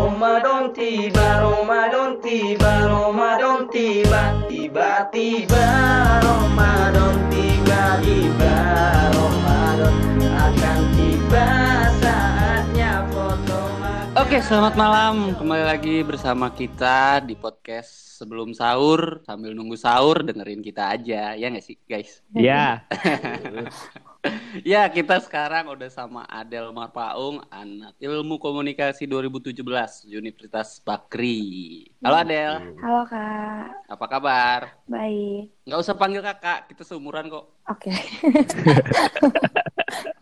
Ramadan tiba, Ramadan tiba, Ramadan tiba, tiba-tiba Ramadan tiba, tiba Ramadan akan tiba saatnya foto. Oke, selamat malam. Kembali lagi bersama kita di podcast sebelum sahur sambil nunggu sahur dengerin kita aja ya nggak sih guys? Ya, ya kita sekarang udah sama Adel Marpaung, anak ilmu komunikasi 2017 Universitas Bakri. Halo Adel, Halo kak, apa kabar? baik. Nggak usah panggil kakak, kita seumuran kok. Oke,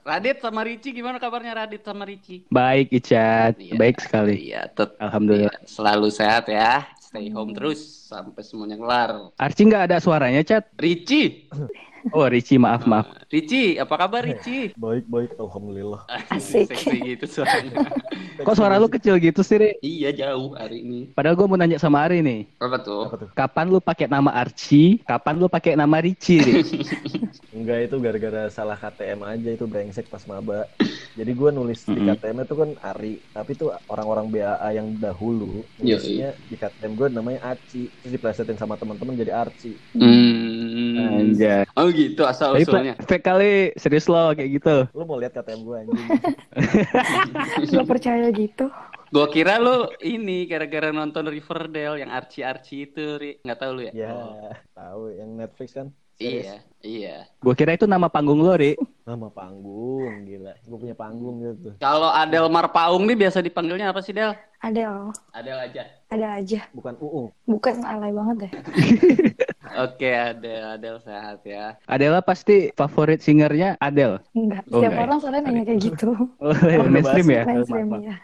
Radit sama Ricci gimana kabarnya Radit sama Ricci? baik Icat, Iya, baik sekali. Iya, Alhamdulillah. iya, selalu sehat ya. Stay home terus sampai semuanya kelar. Arci nggak ada suaranya, Cat? Ricci, Oh, Ricci, maaf, maaf. Ricci, apa kabar Ricci? Baik, baik, alhamdulillah. Asik. Seksi gitu suaranya. Kok suara lu kecil gitu sih, Ri? iya jauh hari ini. Padahal gue mau nanya sama Ari nih. Apa tuh? Apa tuh? Kapan lu pakai nama Arci? Kapan lu pakai nama Ricci, Ri? Enggak itu gara-gara salah KTM aja itu brengsek pas maba. Jadi gua nulis di. KTM itu kan Ari, tapi itu orang-orang BAA yang dahulu Iya, nulisnya di KTM gue namanya Aci, terus diplesetin sama teman-teman jadi Arci. Hmm. Anjay. Oh gitu asal Tapi usulnya. fake kali, serius lo kayak gitu. Lu mau lihat KTM gue anjing? gak percaya gitu. Gua kira lu ini gara-gara nonton Riverdale yang Archie-Archie itu, Ri. Nggak tahu lu ya? ya, Oh, tahu yang Netflix kan? Iya, iya. Gue kira itu nama panggung lo, Ri. Nama panggung, gila. Gue punya panggung gitu. Kalau Adel Marpaung nih biasa dipanggilnya apa sih, Del? Ada, Adel aja. ada aja. Bukan Uung. Bukan alay banget deh. Oke, Adel, Adel sehat ya. Adela pasti favorit singernya Adele. Enggak. Oh, Setiap enggak ya? orang soalnya nanya kayak gitu. Oh, mainstream ya? Mainstream ya.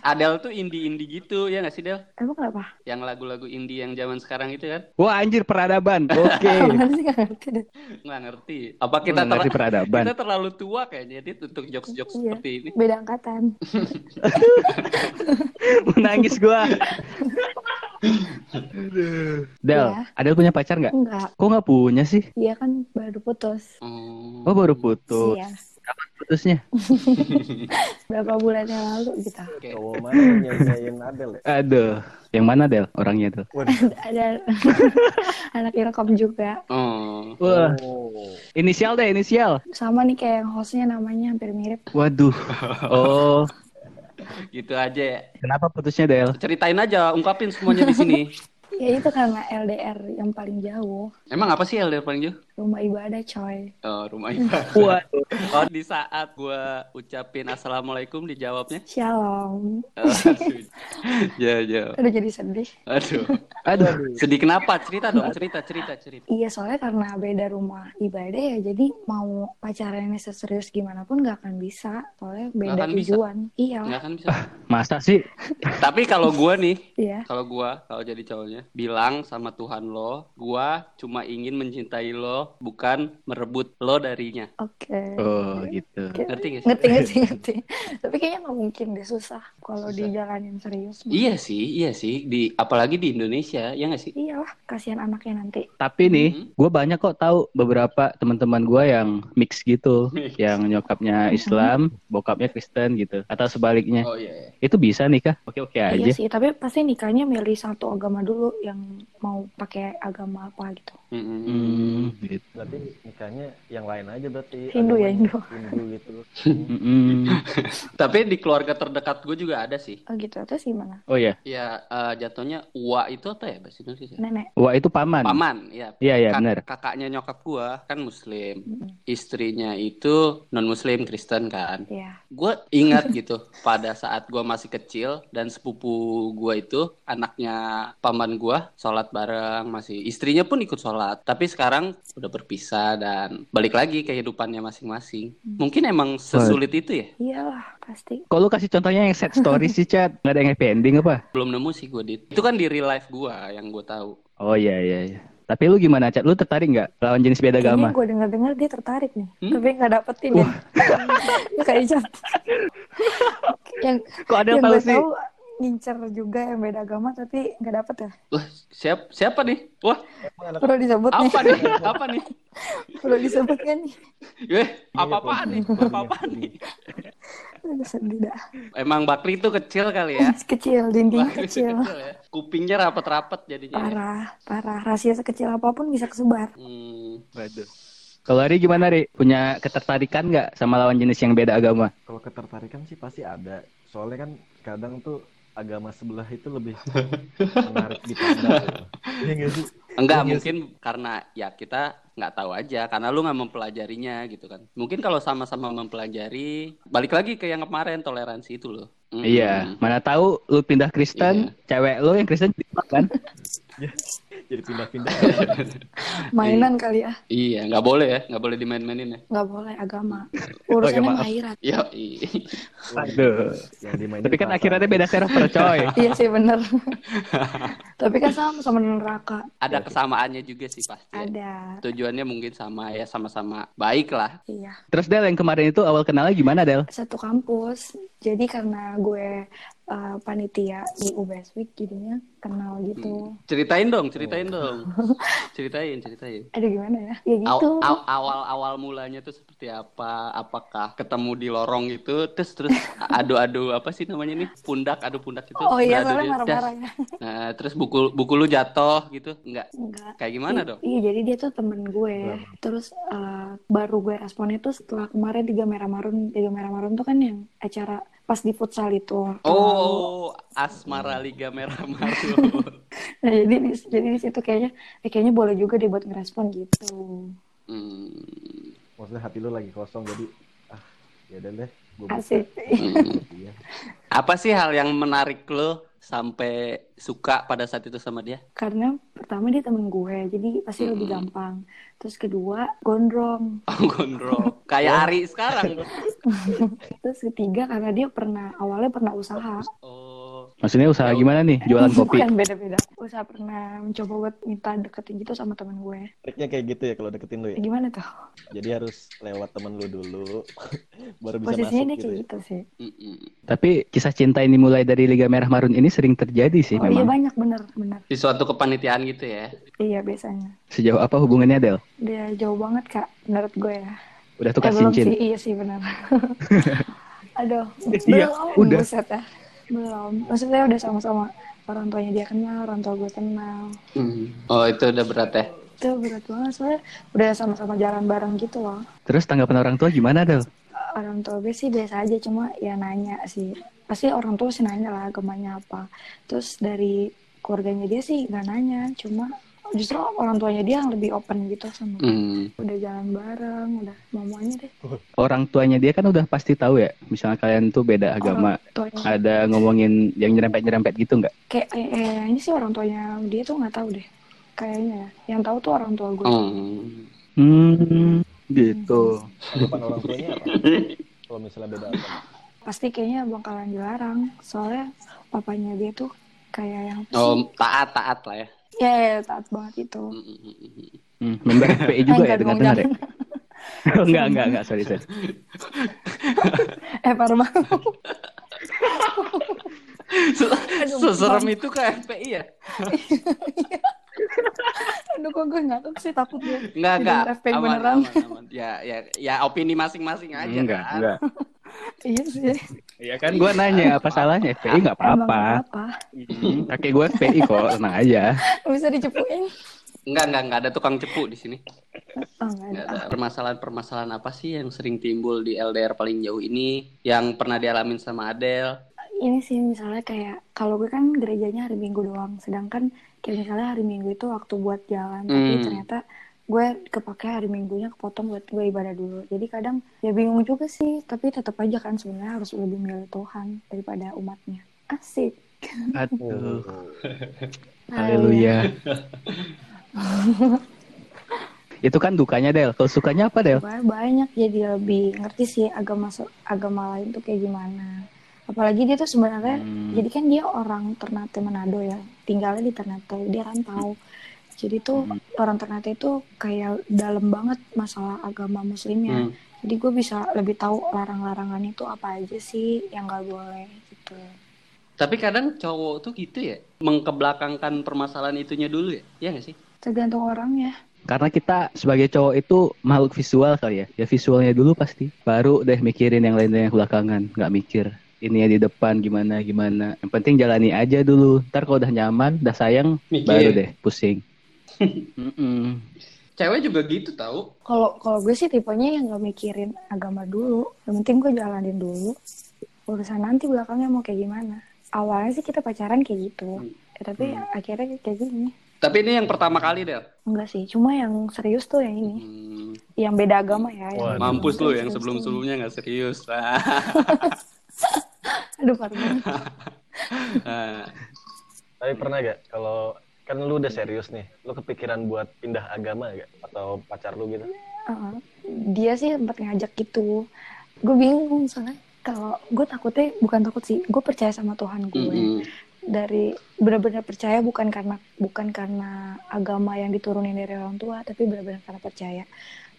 Adel tuh indie-indie gitu, ya nggak sih, Del? Emang kenapa? Yang lagu-lagu indie yang zaman sekarang itu kan? Wah, anjir peradaban. Oke. Apaan sih gak ngerti deh. Nggak ngerti. Apa kita, ngerti ter- peradaban. kita terlalu tua kayaknya, Dit, untuk jokes-jokes Iya. seperti ini. Beda angkatan. Menangis gua. Del, Iya. Adel punya pacar nggak? Enggak. Kok nggak punya sih? Dia kan baru putus. Oh. Oh baru putus. Iya. Putusnya? Berapa bulan yang lalu gitu. Oke. Cowok mana yang Adel ya? Aduh, yang mana Del orangnya tuh? Waduh. Ada anak ilkom juga. Oh. Wah, Oh. inisial deh inisial. Sama nih kayak yang hostnya namanya hampir mirip. Waduh. Oh, Gitu aja ya. kenapa putusnya Del? Ceritain aja, ungkapin semuanya di sini. Ya itu karena LDR yang paling jauh. Emang apa sih LDR paling jauh? Rumah ibadah coy. Oh, rumah ibadah. Waduh. Oh, di saat gua ucapin assalamualaikum dijawabnya. Shalom. Oh, aduh. ya, ya. Udah jadi sedih. Aduh. Aduh. Sedih kenapa? Cerita dong, cerita, cerita, cerita. Iya soalnya karena beda rumah ibadah ya jadi mau pacarannya seserius gimana pun gak akan bisa soalnya beda akan bisa. tujuan. Iya Nggak lah. kan bisa. Masa sih? Tapi kalau gua nih, Iya. kalau gua kalau jadi cowoknya bilang sama Tuhan lo, gua cuma ingin mencintai lo, bukan merebut lo darinya. Oke. Oh gitu. Oke. Ngerti gak sih? Ngerti ngerti ngerti. Tapi kayaknya nggak mungkin deh susah kalau dijalanin serius. Iya sih, iya sih. Di apalagi di Indonesia, ya nggak sih? Iyalah kasihan anaknya nanti. Tapi nih, Mhm. gue banyak kok tahu beberapa teman-teman gue yang mix gitu, Mix. yang nyokapnya Islam, bokapnya Kristen gitu, atau sebaliknya. Oh iya. iya. Itu bisa nikah? Oke-oke aja. Iya sih, tapi pasti nikahnya milih satu agama dulu yang mau pakai agama apa gitu. Mm-mm. Hmm, gitu. Berarti nikahnya yang lain aja berarti. Hindu ya. Hindu. Hindu gitu. Tapi di keluarga terdekat gue juga ada sih. Oh gitu, terus gimana? Oh ya, Ya eh, jatuhnya Uwa itu apa ya bahasa Indonesia? Nenek. wah itu paman. Paman, ya. Iya iya Kak- benar. kakaknya nyokap gua kan muslim. Mm, Istrinya itu non muslim Kristen kan. Iya. Gue ingat gitu pada saat gua masih kecil dan sepupu gua itu anaknya paman gua sholat bareng masih istrinya pun ikut sholat tapi sekarang udah berpisah dan balik lagi kehidupannya masing-masing mungkin emang sesulit itu ya Iyalah, pasti. Lu kasih contohnya yang sad story sih, Chat? Nggak ada yang happy ending apa? belum nemu sih gue dit itu kan di real life gua yang gue tahu Oh iya iya iya. Tapi lu gimana, Chat? Lu tertarik nggak lawan jenis beda Kayaknya agama? gue denger-denger dia tertarik nih. Hmm? Tapi nggak dapetin ya. Dia kayak Icat. yang Kok ada yang yang tahu gue sih? tahu ngincer juga yang beda agama tapi nggak dapet ya. Wah, siap, siapa nih? Wah, Perlu disebut nih. apa nih? Apa nih? Perlu disebut kan nih. Eh, apa-apaan nih? Apa-apaan nih? Aduh, sedih dah. Emang Bakri itu kecil kali ya. Kecil, dindingnya Bakri itu kecil. ya. Kupingnya rapet-rapet jadinya. ya. Parah, parah. Rahasia sekecil apa pun bisa kesebar. Hmm. Waduh. Kalau Ari gimana Ri? Punya ketertarikan nggak sama lawan jenis yang beda agama? Kalau ketertarikan sih pasti ada. Soalnya kan kadang tuh agama sebelah itu lebih menarik dipandang. gitu. Iya? Enggak, Iya mungkin karena ya kita nggak tahu aja karena lu nggak mempelajarinya gitu kan. Mungkin kalau sama-sama mempelajari, balik lagi ke yang kemarin toleransi itu loh. Mm. Iya, mana tahu lu pindah Kristen, cewek lu yang Kristen kan? Jadi pindah-pindah. Mainan kali ya. Iya, nggak boleh ya, nggak boleh dimain-mainin ya. Nggak boleh agama. Urusannya Agama. mah akhirat. Iya, Aduh. yang dimainin Tapi kan akhiratnya beda server coy. Iya sih bener. Tapi kan sama sama neraka. ada kesamaannya juga sih pasti. ya. Ada. Tujuannya mungkin sama ya, sama-sama baik lah. Iya. Terus Del yang kemarin itu awal kenalnya gimana Del? Satu kampus. Jadi karena gue uh, panitia di UBS Week jadinya kenal gitu. Ceritain dong, ceritain dong. Ceritain, ceritain. Aduh gimana ya? Ya Aw- gitu. aw- awal-awal mulanya tuh seperti apa? Apakah ketemu di lorong itu terus terus adu-adu apa sih namanya nih? Pundak, adu pundak itu. Oh iya, soalnya marah-marah ya. Nah, terus buku buku lu jatuh gitu? Enggak. Enggak. Kayak gimana I- dong? Iya, jadi dia tuh temen gue. Terus uh, baru gue responnya tuh setelah kemarin Tiga Merah Marun. Tiga Merah Marun tuh kan yang acara pas di futsal itu. Lalu- Oh, Asmara Liga Merah Maru. Nah, jadi di, jadi di situ kayaknya eh, kayaknya boleh juga deh buat ngerespon gitu. Hmm. Maksudnya hati lu lagi kosong jadi ah ya udah deh. Gue Asik. Iya. Apa sih hal yang menarik lo sampai suka pada saat itu sama dia? Karena pertama dia temen gue, jadi pasti lebih Hmm. gampang. Terus kedua gondrong. Oh, gondrong. Kayak Ari sekarang. Terus ketiga karena dia pernah awalnya pernah usaha. Oh. Maksudnya usaha gimana nih? Jualan kopi? Bukan beda-beda. Usaha pernah mencoba buat minta deketin gitu sama temen gue. Triknya kayak gitu ya kalau deketin lu ya. Gimana tuh? Jadi harus lewat temen lu dulu baru bisa Posisinya masuk dia gitu. kayak ya. gitu sih. Mm-mm. Tapi kisah cinta ini mulai dari Liga Merah Marun ini sering terjadi sih Oh iya memang. banyak bener bener. Di suatu kepanitiaan gitu ya. Iya biasanya. Sejauh apa hubungannya Del? Dia jauh banget kak menurut gue ya. Udah tukar Eh, belum cincin? sih, iya sih benar. Aduh, Iya, belum, udah. buset ya. Belum. Maksudnya udah sama-sama orang tuanya dia kenal, orang tua gue kenal. Hmm. Oh, itu udah berat ya. Itu berat banget soalnya udah sama-sama jalan bareng gitu loh. Terus tanggapan orang tua gimana Del? Orang tua gue sih biasa aja, cuma ya nanya sih. Pasti orang tua sih nanya lah agamanya apa. Terus dari keluarganya dia sih nggak nanya, cuma justru orang tuanya dia yang lebih open gitu sama. Hmm. Udah jalan bareng, udah semuanya deh. Orang tuanya dia kan udah pasti tahu ya. Misalnya kalian tuh beda agama. Ada ngomongin yang nyerempet-nyerempet gitu nggak? kayak eh, eh, kayaknya sih orang tuanya dia tuh nggak tahu deh kayaknya ya yang tahu tuh orang tua gue Hmm. Hmm, gitu. Tanggapan orang tuanya apa? Kalau misalnya beda agama. pasti kayaknya bakalan dilarang soalnya papanya dia tuh kayak yang? Oh, taat-taat lah ya. Ya, ya, ya, taat banget itu Hmm, hmm, hmm, hmm. Member FPI juga ya dengar-dengar ya? Oh, enggak, enggak, enggak, sorry, sorry. eh parah banget Seserem itu ke FPI ya? Aduh kok gue nggak tahu sih takut gue Enggak, enggak. Dibilang FPI Aman, beneran aman, aman. Ya, ya, ya opini masing-masing aja Enggak, kan. enggak. iya sih Iya kan gua nanya apa salahnya FPI apa-apa. nggak apa Hmm, Kakek gua FPI kok, tenang aja. bisa dicepuin Enggak, enggak, enggak ada tukang cepu di sini. oh nggak Enggak ada ada. Permasalahan-permasalahan apa sih yang sering timbul di LDR paling jauh ini yang pernah dialamin sama Adele? ini sih misalnya kayak kalau gue kan gerejanya hari Minggu doang, sedangkan kayak misalnya hari Minggu itu waktu buat jalan, tapi Hmm. ternyata gue kepake hari Minggunya kepotong buat gue ibadah dulu. Jadi kadang ya bingung juga sih, tapi tetap aja kan sebenarnya harus lebih milih Tuhan daripada umatnya. Asik. Aduh. Haleluya. Haleluya. Itu kan dukanya Del. Kalau sukanya apa Del? Banyak jadi lebih ngerti sih agama agama lain tuh kayak gimana. Apalagi dia tuh sebenarnya Hmm. jadi kan dia orang Ternate Manado ya tinggalnya di Ternate dia rantau jadi tuh Hmm. orang Ternate itu kayak dalam banget masalah agama muslimnya Hmm. jadi gue bisa lebih tahu larang-larangannya itu apa aja sih yang gak boleh gitu Tapi kadang cowok tuh gitu ya, mengkebelakangkan permasalahan itunya dulu ya, Iya nggak sih? tergantung orangnya Karena kita sebagai cowok itu makhluk visual kali ya. Ya visualnya dulu pasti. Baru deh mikirin yang lainnya yang belakangan. Nggak mikir ini ya di depan gimana gimana. Yang penting jalani aja dulu. Ntar kalau udah nyaman, udah sayang, Mikir. baru deh pusing. Cewek juga gitu tahu. Kalau kalau gue sih tipenya yang gak mikirin agama dulu. Yang penting gue jalanin dulu. Urusan nanti belakangnya mau kayak gimana. Awalnya sih kita pacaran kayak gitu. Ya, tapi akhirnya kayak gini. Tapi ini yang pertama kali Del. Enggak sih, cuma yang serius tuh yang ini. Hmm, Yang beda agama ya. yang mampus lu yang sebelum-sebelumnya nggak serius. Aduh, parah banget. Ah, Tapi pernah gak kalau kan lu udah serius nih, lu kepikiran buat pindah agama gak? Atau pacar lu gitu? Heeh. dia sih sempat ngajak gitu. Gue bingung soalnya kalau gue takutnya bukan takut sih, gue percaya sama Tuhan gue. mm-mm. dari benar-benar percaya bukan karena bukan karena agama yang diturunin dari orang tua tapi benar-benar karena percaya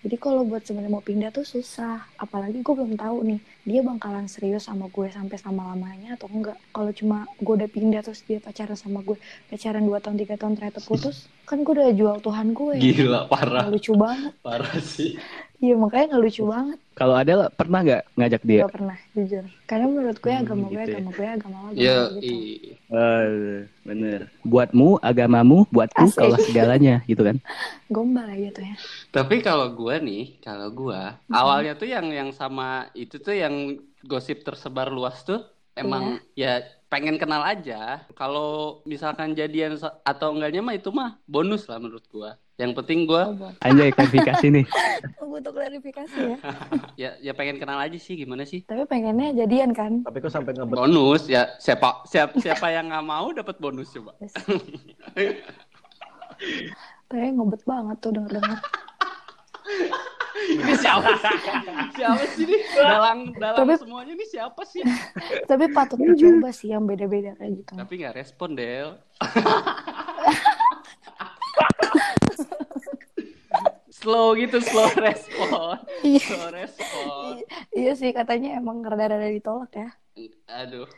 jadi kalau buat sebenarnya mau pindah tuh susah. Apalagi gue belum tahu nih dia bakalan serius sama gue sampai sama lamanya atau enggak. Kalau cuma gue udah pindah terus dia pacaran sama gue pacaran 2 tahun tiga tahun ternyata putus kan gue udah jual Tuhan gue Gila parah, lucu banget. Parah sih. Iya makanya nggak lucu banget Kalau ada pernah nggak ngajak dia? gak pernah jujur karena menurut gue Hmm, agama gue gitu ya. agama gue agama lo Ya, lo gitu Waduh, bener. Buatmu, agamamu, buatku, Asik. kaulah segalanya, gitu kan? gombal aja tuh ya Tapi kalau gua nih, kalau gua awalnya tuh yang yang sama itu tuh yang gosip tersebar luas tuh emang ya pengen kenal aja. Kalau misalkan jadian atau enggaknya mah itu mah bonus lah menurut gua. Yang penting gua oh, Anjay, klarifikasi nih. butuh klarifikasi ya ya ya pengen kenal aja sih gimana sih? Tapi pengennya jadian kan? Tapi kok sampai ngebet Bonus ya siapa siapa siapa yang nggak mau dapat bonus coba. Tapi ngebet banget tuh denger-denger. Ini siapa sih? siapa sih nih? Dalam dalam Tapi- semuanya nih siapa sih? Tapi patut dicoba sih yang beda-beda kayak gitu. Tapi nggak respon Del. slow gitu, slow respon. Iya. Slow respon. Iya sih katanya emang rada-rada ditolak ya. Aduh.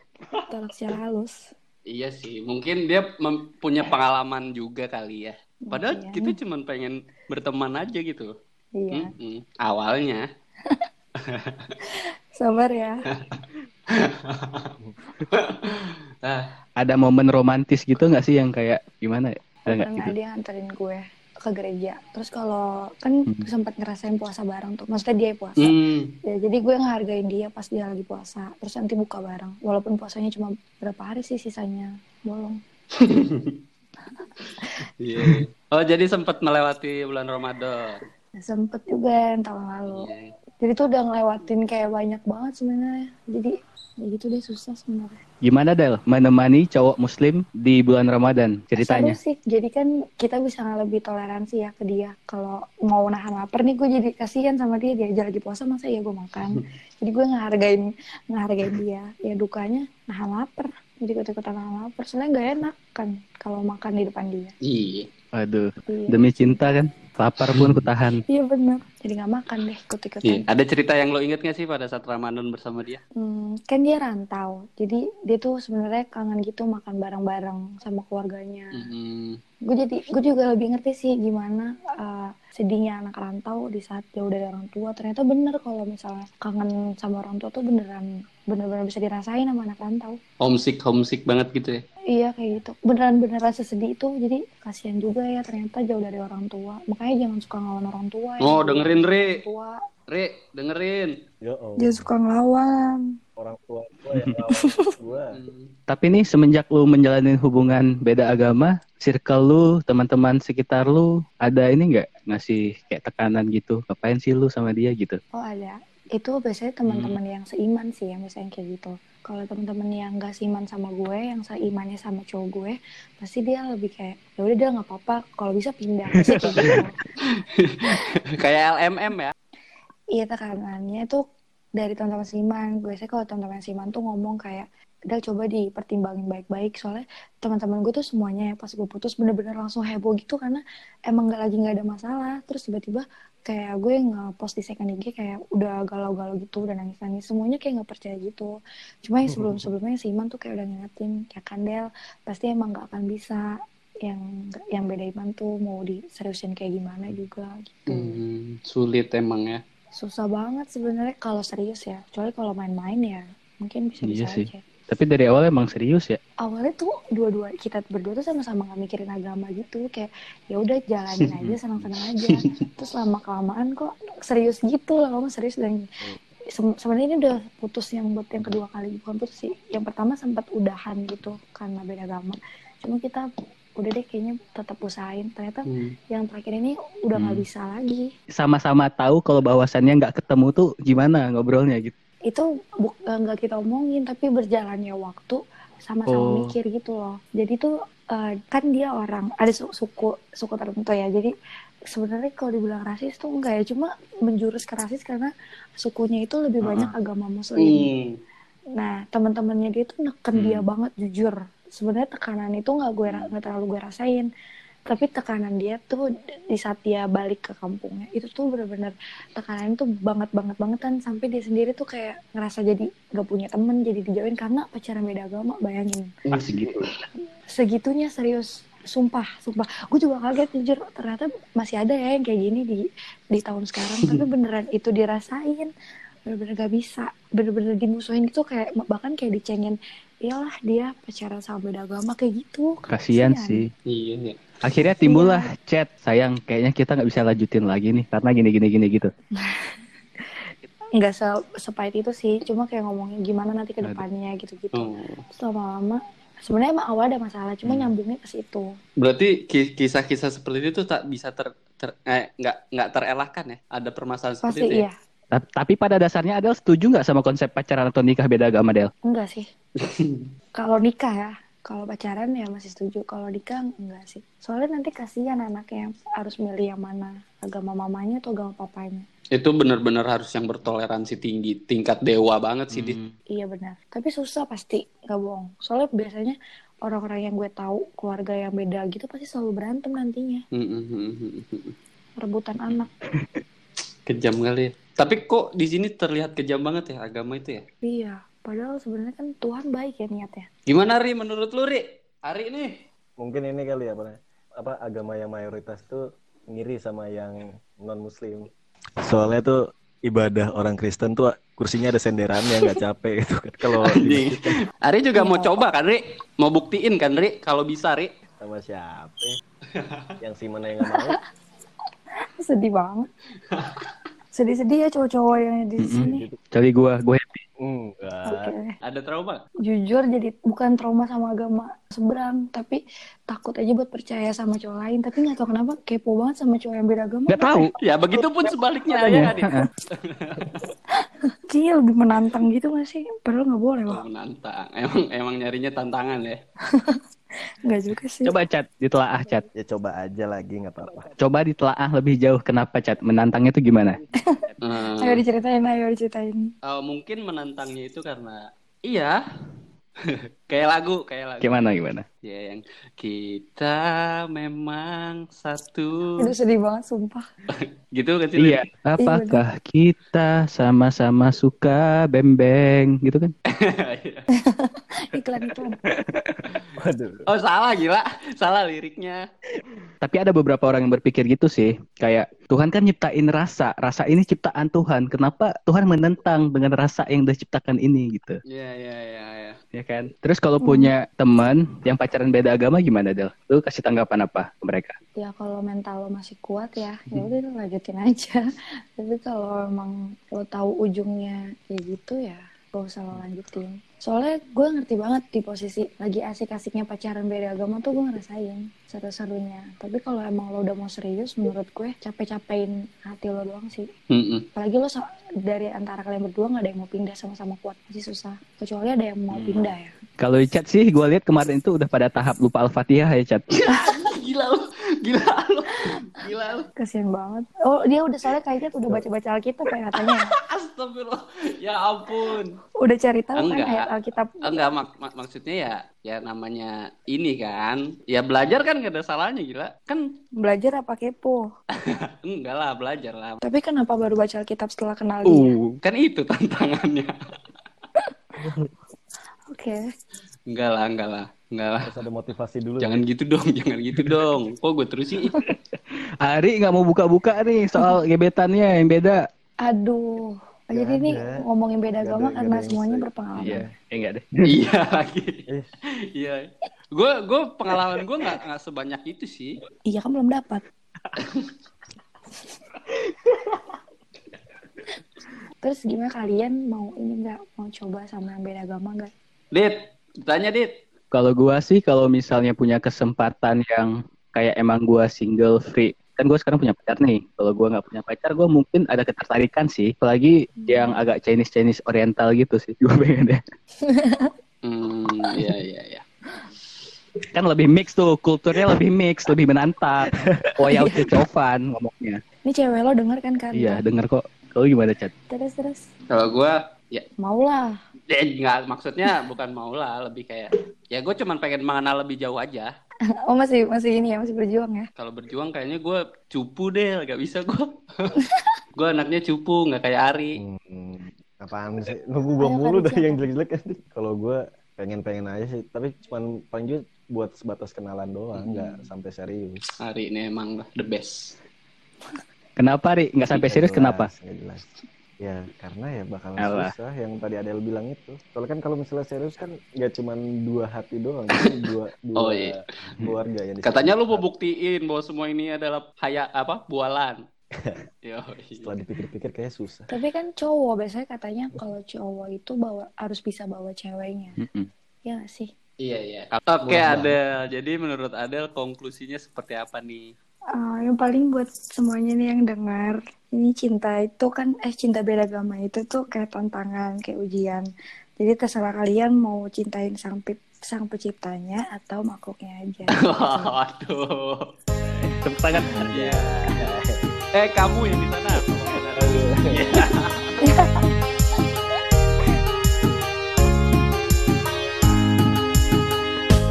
Tolak secara halus. Iya sih, mungkin dia punya pengalaman juga kali ya. Padahal Mungkin. kita cuma pengen berteman aja gitu. Iya. Mm-mm. Awalnya. Sabar ya. Ah, Ada momen romantis gitu nggak sih yang kayak gimana ya? Ada Pernah gitu? dia nganterin gue ke gereja. Terus kalau kan Hmm. sempat ngerasain puasa bareng tuh. Maksudnya dia puasa. hmm. Ya, jadi gue ngehargain dia pas dia lagi puasa. Terus nanti buka bareng. Walaupun puasanya cuma berapa hari sih sisanya. Bolong. Iya. Oh, jadi sempat melewati bulan Ramadan. Sempet juga yang tahun lalu. Iya. Jadi tuh udah ngelewatin kayak banyak banget sebenarnya. Jadi ya gitu deh susah sebenarnya. Gimana Del menemani cowok muslim di bulan Ramadan ceritanya? Seru sih. Jadi kan kita bisa lebih toleransi ya ke dia. Kalau mau nahan lapar nih gue jadi kasihan sama dia. Dia aja lagi puasa masa ya gue makan. Jadi gue ngehargain ngehargain dia. Ya dukanya nahan lapar. Jadi ikut-ikutan nahan lapar. Soalnya gak enak kan kalau makan di depan dia. Iya. Waduh, Iya, demi cinta kan, lapar pun kutahan. iya bener. Jadi gak makan deh ikut-ikutan. Iya. Ada cerita yang lo inget gak sih pada saat Ramadan bersama dia? Hmm, kan dia rantau. Jadi dia tuh sebenarnya kangen gitu makan bareng-bareng sama keluarganya. Hmm. gue jadi gue juga lebih ngerti sih gimana uh, sedihnya anak rantau di saat jauh dari orang tua ternyata bener kalau misalnya kangen sama orang tua tuh beneran bener-bener bisa dirasain sama anak rantau Homesick, homesick banget gitu ya. iya kayak gitu beneran beneran sesedih itu jadi kasihan juga ya ternyata jauh dari orang tua makanya jangan suka ngelawan orang tua ya. Oh, dengerin Re. orang tua Re, dengerin. Ya Allah, jangan suka ngelawan orang tua gue yang gue. Hmm. Tapi nih semenjak lu menjalani hubungan beda agama, circle lu, teman-teman sekitar lu, ada ini nggak ngasih kayak tekanan gitu? Ngapain sih lu sama dia gitu? oh ada itu biasanya teman-teman yang seiman sih yang biasanya kayak gitu. Kalau teman-teman yang gak seiman sama gue yang seimannya sama cowok gue pasti dia lebih kayak ya udah dia nggak apa-apa. Kalau bisa pindah. Kayak gitu. Kayak LMM ya. iya tekanannya tuh dari teman-teman seiman. Biasanya kalau teman-teman seiman tuh ngomong kayak udah coba dipertimbangin baik-baik. Soalnya teman-teman gue tuh semuanya ya pas gue putus bener-bener langsung heboh gitu karena emang gak lagi nggak ada masalah. Terus tiba-tiba kayak gue nge-post di second IG kayak udah galau-galau gitu udah nangis-nangis semuanya kayak nggak percaya gitu cuma yang sebelum-sebelumnya si Iman tuh kayak udah ngingetin kayak kandel pasti emang nggak akan bisa yang yang beda iman tuh mau diseriusin kayak gimana juga gitu. Hmm, sulit emang ya. Susah banget sebenarnya kalau serius ya. Kecuali kalau main-main ya mungkin bisa-bisa Iya sih. Tapi dari awal emang serius ya. Awalnya tuh dua-dua kita berdua tuh sama-sama gak mikirin agama gitu kayak ya udah jalanin aja senang-senang aja. Terus lama kelamaan kok serius gitu lama serius dan se- sebenarnya ini udah putus yang buat yang kedua kali bukan putus sih. Yang pertama sempat udahan gitu karena beda agama. Cuma kita udah deh kayaknya tetap usahain. Ternyata Hmm. yang terakhir ini udah nggak Hmm. bisa lagi. Sama-sama tahu kalau bahwasannya nggak ketemu tuh gimana ngobrolnya gitu. Itu eh, nggak kita omongin tapi berjalannya waktu sama-sama Oh. mikir gitu loh. Jadi tuh eh, kan dia orang ada su- suku suku tertentu ya. Jadi sebenarnya kalau dibilang rasis tuh enggak ya. Cuma menjurus ke rasis karena sukunya itu lebih banyak agama muslim. Hmm. nah teman-temannya dia tuh neken dia Hmm. banget jujur. Sebenarnya tekanan itu nggak gue nggak terlalu gue rasain tapi tekanan dia tuh di saat dia balik ke kampungnya itu tuh bener-bener tekanan itu banget banget bangetan. Sampai dia sendiri tuh kayak ngerasa jadi gak punya temen jadi dijauhin karena pacaran beda agama bayangin. Pasti gitu. segitunya serius. Sumpah sumpah. Gue juga kaget jujur. Ternyata masih ada ya yang kayak gini di di tahun sekarang. Tapi beneran itu dirasain. Bener-bener gak bisa. Bener-bener dimusuhin gitu kayak bahkan kayak dicengin iyalah dia pacaran sama beda agama kayak gitu. Kasian sih. Iya, iya. Akhirnya timbullah chat, sayang kayaknya kita nggak bisa lanjutin lagi nih karena gini gini gini gitu. nggak se sepahit itu sih cuma kayak ngomongin gimana nanti ke depannya gitu-gitu Oh. terus lama-lama sebenarnya emang awal ada masalah cuma Hmm. nyambungnya ke situ Berarti ki- kisah-kisah seperti itu tak bisa ter, ter- eh, nggak nggak terelakkan ya? Ada permasalahan seperti pasti itu ya? iya Ta- Tapi pada dasarnya Adel setuju nggak sama konsep pacaran atau nikah beda agama Del? enggak sih kalau nikah ya kalau pacaran ya masih setuju kalau nikah enggak sih soalnya nanti kasihan anaknya harus milih yang mana agama mamanya atau agama papanya Itu benar-benar harus yang bertoleransi tinggi, tingkat dewa banget sih, Dit. Hmm. iya benar tapi susah pasti nggak bohong soalnya biasanya orang-orang yang gue tahu keluarga yang beda gitu pasti selalu berantem nantinya rebutan anak Kejam kali ya. Tapi kok di sini terlihat kejam banget ya agama itu ya? iya padahal sebenarnya kan Tuhan baik ya niatnya Gimana Ri menurut lu Ri? Ari nih. Mungkin ini kali ya, apa, apa agama yang mayoritas tuh ngiri sama yang non muslim. Soalnya tuh ibadah orang Kristen tuh kursinya ada senderannya nggak capek gitu kan. Kalau Anjing. Ari juga mau coba kan Ri? Mau buktiin kan Ri? Kalau bisa Ri. sama siapa? yang si mana yang nggak mau? sedih banget sedih-sedih ya cowok-cowok yang di sini Kecuali gue, gue happy. Enggak. Oke. Ada trauma? jujur jadi bukan trauma sama agama seberang tapi takut aja buat percaya sama cowok lain tapi nggak tahu kenapa kepo banget sama cowok yang beda agama Nggak tahu. Ya begitu pun sebaliknya ya kan? Kayaknya lebih menantang gitu gak sih padahal nggak boleh Oh, menantang. Emang emang nyarinya tantangan ya. nggak juga sih Coba chat, ditelaah chat. Ya coba aja lagi nggak apa-apa. Coba ditelaah lebih jauh kenapa chat menantangnya itu gimana? Eh, ayo diceritain ayo diceritain eh, mungkin menantangnya itu karena iya. kayak lagu, kayak lagu. Gimana gimana? Ya yang kita memang satu. itu sedih banget sumpah Gitu kan sih? Iya. Apakah kita sama-sama suka bembeng gitu kan? iklan iklan Waduh. Oh salah gila, salah liriknya. Tapi ada beberapa orang yang berpikir gitu sih, kayak Tuhan kan nyiptain rasa, rasa ini ciptaan Tuhan. Kenapa Tuhan menentang dengan rasa yang udah ciptakan ini gitu, Iya iya iya. Ya. ya kan? Terus kalau punya teman yang pacaran beda agama gimana Del? Lu kasih tanggapan apa ke mereka? ya kalau mental lo masih kuat ya ya udah lo lanjutin aja tapi kalau emang lo tahu ujungnya kayak gitu ya gak usah lo lanjutin soalnya gue ngerti banget di posisi lagi asik-asiknya pacaran beda agama tuh gue ngerasain seru-serunya tapi kalau emang lo udah mau serius menurut gue capek-capekin hati lo doang sih Mm-mm. apalagi lo sa- dari antara kalian berdua nggak ada yang mau pindah sama-sama kuat masih susah kecuali ada yang mau Hmm. pindah ya Kalau di chat sih, gue lihat kemarin itu udah pada tahap lupa al-fatihah ya chat. Gila lu, gila lu, gila lu. kasian banget oh dia udah soalnya kayaknya udah baca-baca alkitab ya katanya Astagfirullah, ya ampun. udah cari tahu kan Enggak. ayat alkitab Enggak mak- mak- maksudnya ya ya namanya ini kan. Ya belajar kan gak ada salahnya gila. Kan belajar apa kepo enggak lah belajar lah. tapi kenapa baru baca alkitab setelah kenal dia Uh, Kan itu tantangannya. oke Enggak lah, enggak lah. Enggak lah. Harus ada motivasi dulu. Jangan gitu dong, jangan gitu dong. Kok gue terus sih? Ari nggak mau buka-buka nih soal gebetannya yang beda. Aduh. Nggak Jadi ini ngomongin beda Nggak agama ada- karena semuanya berpengalaman. Iya, eh enggak deh. iya lagi. Iya. Gue gue pengalaman gue nggak nggak sebanyak itu sih. Iya kan belum dapat. Terus gimana kalian mau ini nggak mau coba sama yang beda agama nggak? Dit, tanya Dit. Kalau gua sih kalau misalnya punya kesempatan yang kayak emang gua single free kan gue sekarang punya pacar nih. Kalau gua nggak punya pacar gua mungkin ada ketertarikan sih. Apalagi yang agak Chinese Chinese Oriental gitu sih gue pengen deh Hmm, iya iya iya. kan lebih mix tuh kulturnya lebih mix lebih menantang. Oh ya udah covan ngomongnya. Ini cewek lo denger kan kan? iya denger kok. Kalau gimana chat? Terus terus. Kalau gue ya. Mau lah. Eh, nggak maksudnya bukan mau lah lebih kayak ya gue cuman pengen mengenal lebih jauh aja. Oh masih masih ini ya masih berjuang ya? Kalau berjuang kayaknya gue cupu deh, nggak bisa gue. gue anaknya cupu, nggak kayak Ari. Hmm, apaan sih? Nunggu gua Ayo, mulu siapa? yang jelek-jelek kan. Kalau gua pengen-pengen aja sih, tapi cuman paling juga buat sebatas kenalan doang, nggak sampai serius. Ari ini emang the best. kenapa ri nggak sampai serius jelas, kenapa nggak jelas. Ya karena ya bakalan Alah. susah yang tadi Adel bilang itu. Soalnya kan kalau misalnya serius kan nggak cuman dua hati doang, tapi dua dua Oh, iya. keluarga yang Katanya lu mau buktiin bahwa semua ini adalah haya apa bualan. Yo, Setelah dipikir-pikir kayak susah. Tapi kan cowok biasanya katanya kalau cowok itu bawa harus bisa bawa ceweknya. Mm-mm. Ya nggak sih? Iya iya. Oke Wah, Adel, jadi menurut Adel konklusinya seperti apa nih? Ah, yang paling buat semuanya nih yang dengar, ini cinta itu kan, eh cinta beda agama itu tuh kayak tantangan, kayak ujian. Jadi terserah kalian mau cintain sang, pi- sang penciptanya atau makhluknya aja. Waduh. tepuk tangan Iya. Eh kamu yang di sana.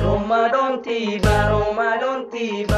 Ramadan tiba, Ramadan tiba.